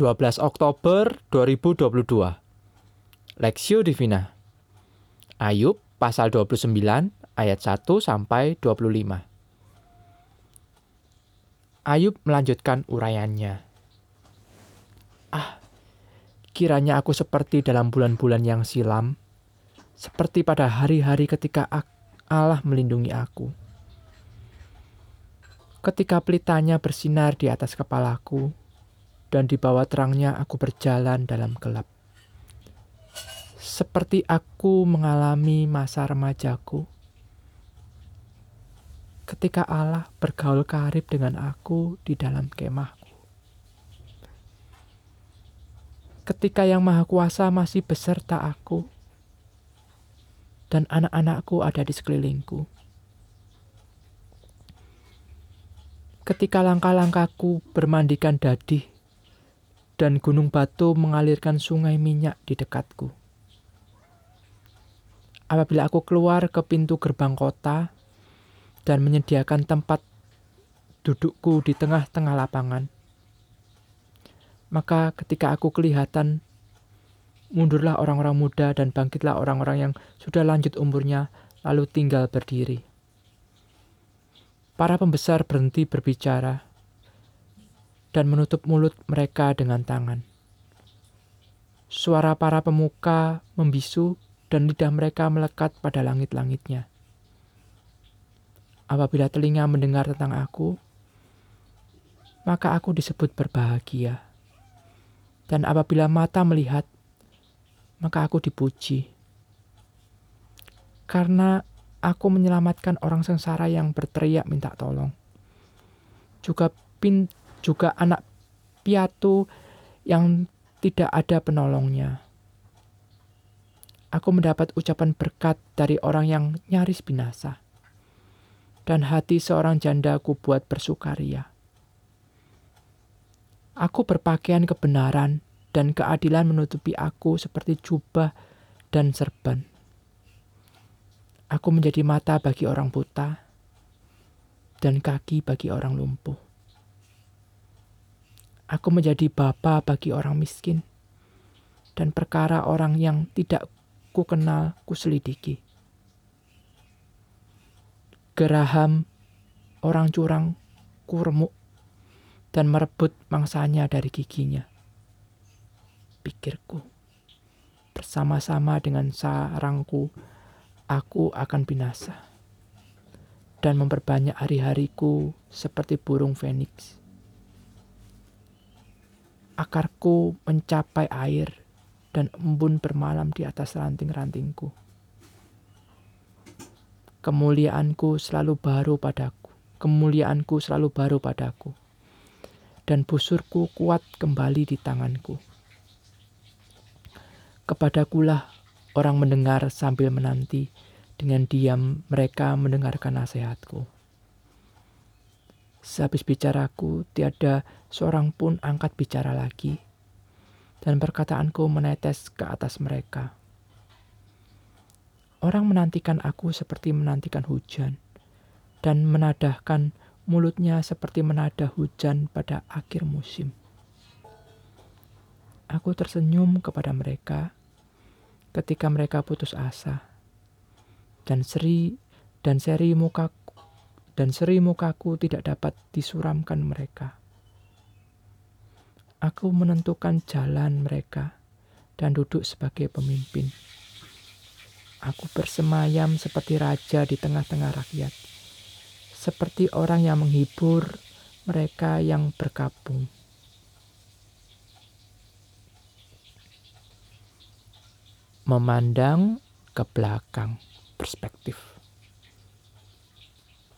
12 Oktober 2022 Lexio Divina. Ayub pasal 29 ayat 1 sampai 25 Ayub melanjutkan uraiannya. Ah kiranya aku seperti dalam bulan-bulan yang silam seperti pada hari-hari ketika Allah melindungi aku. Ketika pelitanya bersinar di atas kepalaku dan di bawah terangnya aku berjalan dalam gelap. Seperti aku mengalami masa remajaku, ketika Allah bergaul karib dengan aku di dalam kemahku. Ketika Yang Maha Kuasa masih beserta aku, dan anak-anakku ada di sekelilingku. Ketika langkah-langkahku bermandikan dadih dan gunung batu mengalirkan sungai minyak di dekatku. Apabila aku keluar ke pintu gerbang kota dan menyediakan tempat dudukku di tengah-tengah lapangan, maka ketika aku kelihatan, mundurlah orang-orang muda dan bangkitlah orang-orang yang sudah lanjut umurnya, lalu tinggal berdiri. Para pembesar berhenti berbicara dan menutup mulut mereka dengan tangan. Suara para pemuka membisu dan lidah mereka melekat pada langit-langitnya. Apabila telinga mendengar tentang aku, maka aku disebut berbahagia. Dan apabila mata melihat, maka aku dipuji. Karena aku menyelamatkan orang sengsara yang berteriak minta tolong. Juga pin juga anak piatu yang tidak ada penolongnya. Aku mendapat ucapan berkat dari orang yang nyaris binasa. Dan hati seorang janda aku buat bersukaria. Aku berpakaian kebenaran dan keadilan menutupi aku seperti jubah dan serban. Aku menjadi mata bagi orang buta dan kaki bagi orang lumpuh. Aku menjadi bapa bagi orang miskin, dan perkara orang yang tidak ku kenal ku selidiki. Geraham orang curang ku dan merebut mangsanya dari giginya. Pikirku, bersama-sama dengan sarangku, aku akan binasa dan memperbanyak hari-hariku seperti burung feniks akarku mencapai air dan embun bermalam di atas ranting-rantingku. Kemuliaanku selalu baru padaku, kemuliaanku selalu baru padaku, dan busurku kuat kembali di tanganku. Kepadakulah orang mendengar sambil menanti, dengan diam mereka mendengarkan nasihatku. Sehabis bicaraku, tiada seorang pun angkat bicara lagi, dan perkataanku menetes ke atas mereka. Orang menantikan aku seperti menantikan hujan, dan menadahkan mulutnya seperti menada hujan pada akhir musim. Aku tersenyum kepada mereka ketika mereka putus asa, dan seri dan seri muka dan seri mukaku tidak dapat disuramkan mereka. Aku menentukan jalan mereka dan duduk sebagai pemimpin. Aku bersemayam seperti raja di tengah-tengah rakyat, seperti orang yang menghibur mereka yang berkabung. Memandang ke belakang perspektif.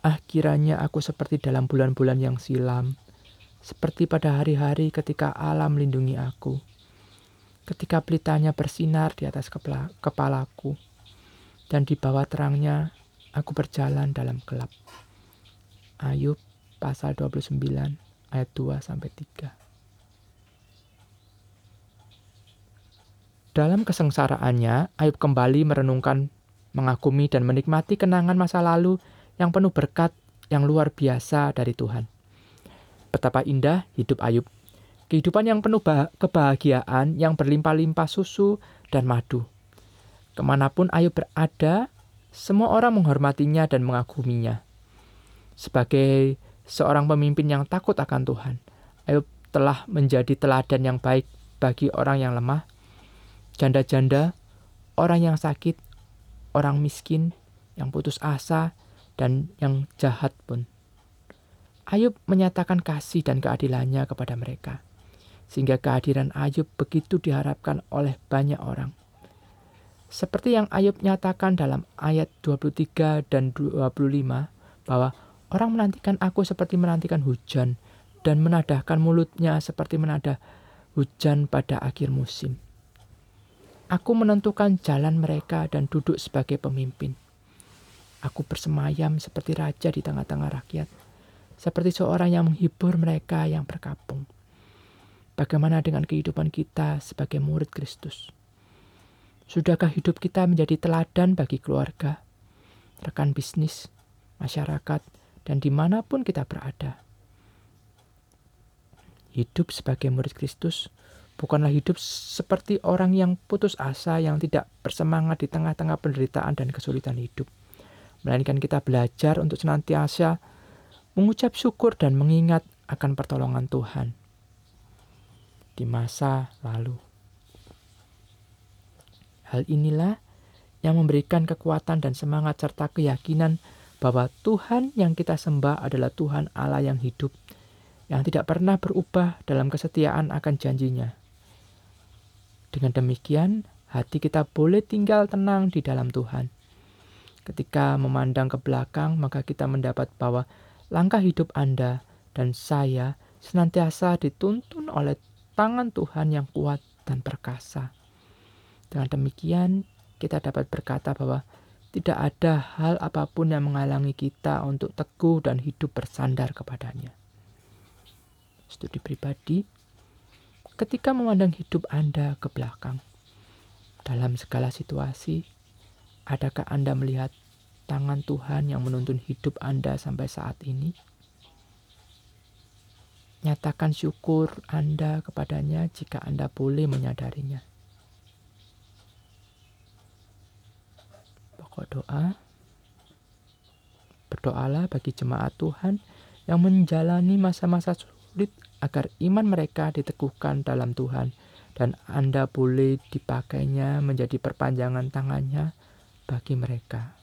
Ah kiranya aku seperti dalam bulan-bulan yang silam, seperti pada hari-hari ketika alam melindungi aku, ketika pelitanya bersinar di atas kepala, kepalaku, dan di bawah terangnya aku berjalan dalam gelap. Ayub pasal 29 ayat 2 sampai 3. Dalam kesengsaraannya, Ayub kembali merenungkan, mengagumi dan menikmati kenangan masa lalu yang penuh berkat yang luar biasa dari Tuhan. Betapa indah hidup Ayub. Kehidupan yang penuh kebahagiaan, yang berlimpah-limpah susu dan madu. Ke mana pun Ayub berada, semua orang menghormatinya dan mengaguminya. Sebagai seorang pemimpin yang takut akan Tuhan, Ayub telah menjadi teladan yang baik bagi orang yang lemah, janda-janda, orang yang sakit, orang miskin, yang putus asa, dan yang jahat pun. Ayub menyatakan kasih dan keadilannya kepada mereka, sehingga kehadiran Ayub begitu diharapkan oleh banyak orang. Seperti yang Ayub nyatakan dalam ayat 23 dan 25 bahwa orang menantikan aku seperti menantikan hujan dan menadahkan mulutnya seperti menadah hujan pada akhir musim. Aku menentukan jalan mereka dan duduk sebagai pemimpin. Aku bersemayam seperti raja di tengah-tengah rakyat, seperti seorang yang menghibur mereka yang berkabung. Bagaimana dengan kehidupan kita sebagai murid Kristus? Sudahkah hidup kita menjadi teladan bagi keluarga, rekan bisnis, masyarakat, dan di mana pun kita berada? Hidup sebagai murid Kristus bukanlah hidup seperti orang yang putus asa yang tidak bersemangat di tengah-tengah penderitaan dan kesulitan hidup. Melainkan kita belajar untuk senantiasa mengucap syukur dan mengingat akan pertolongan Tuhan di masa lalu. Hal inilah yang memberikan kekuatan dan semangat serta keyakinan bahwa Tuhan yang kita sembah adalah Tuhan Allah yang hidup, yang tidak pernah berubah dalam kesetiaan akan janjinya. Dengan demikian, hati kita boleh tinggal tenang di dalam Tuhan. Ketika memandang ke belakang, maka kita mendapat bahwa langkah hidup Anda dan saya senantiasa dituntun oleh tangan Tuhan yang kuat dan perkasa. Dengan demikian, kita dapat berkata bahwa tidak ada hal apa pun yang menghalangi kita untuk teguh dan hidup bersandar kepadanya. Studi pribadi, ketika memandang hidup Anda ke belakang, dalam segala situasi, adakah Anda melihat tangan Tuhan yang menuntun hidup Anda sampai saat ini? Nyatakan syukur Anda kepadanya jika Anda boleh menyadarinya. pokok doa. Berdoalah bagi jemaat Tuhan yang menjalani masa-masa sulit agar iman mereka diteguhkan dalam Tuhan dan Anda boleh dipakainya menjadi perpanjangan tangannya bagi mereka.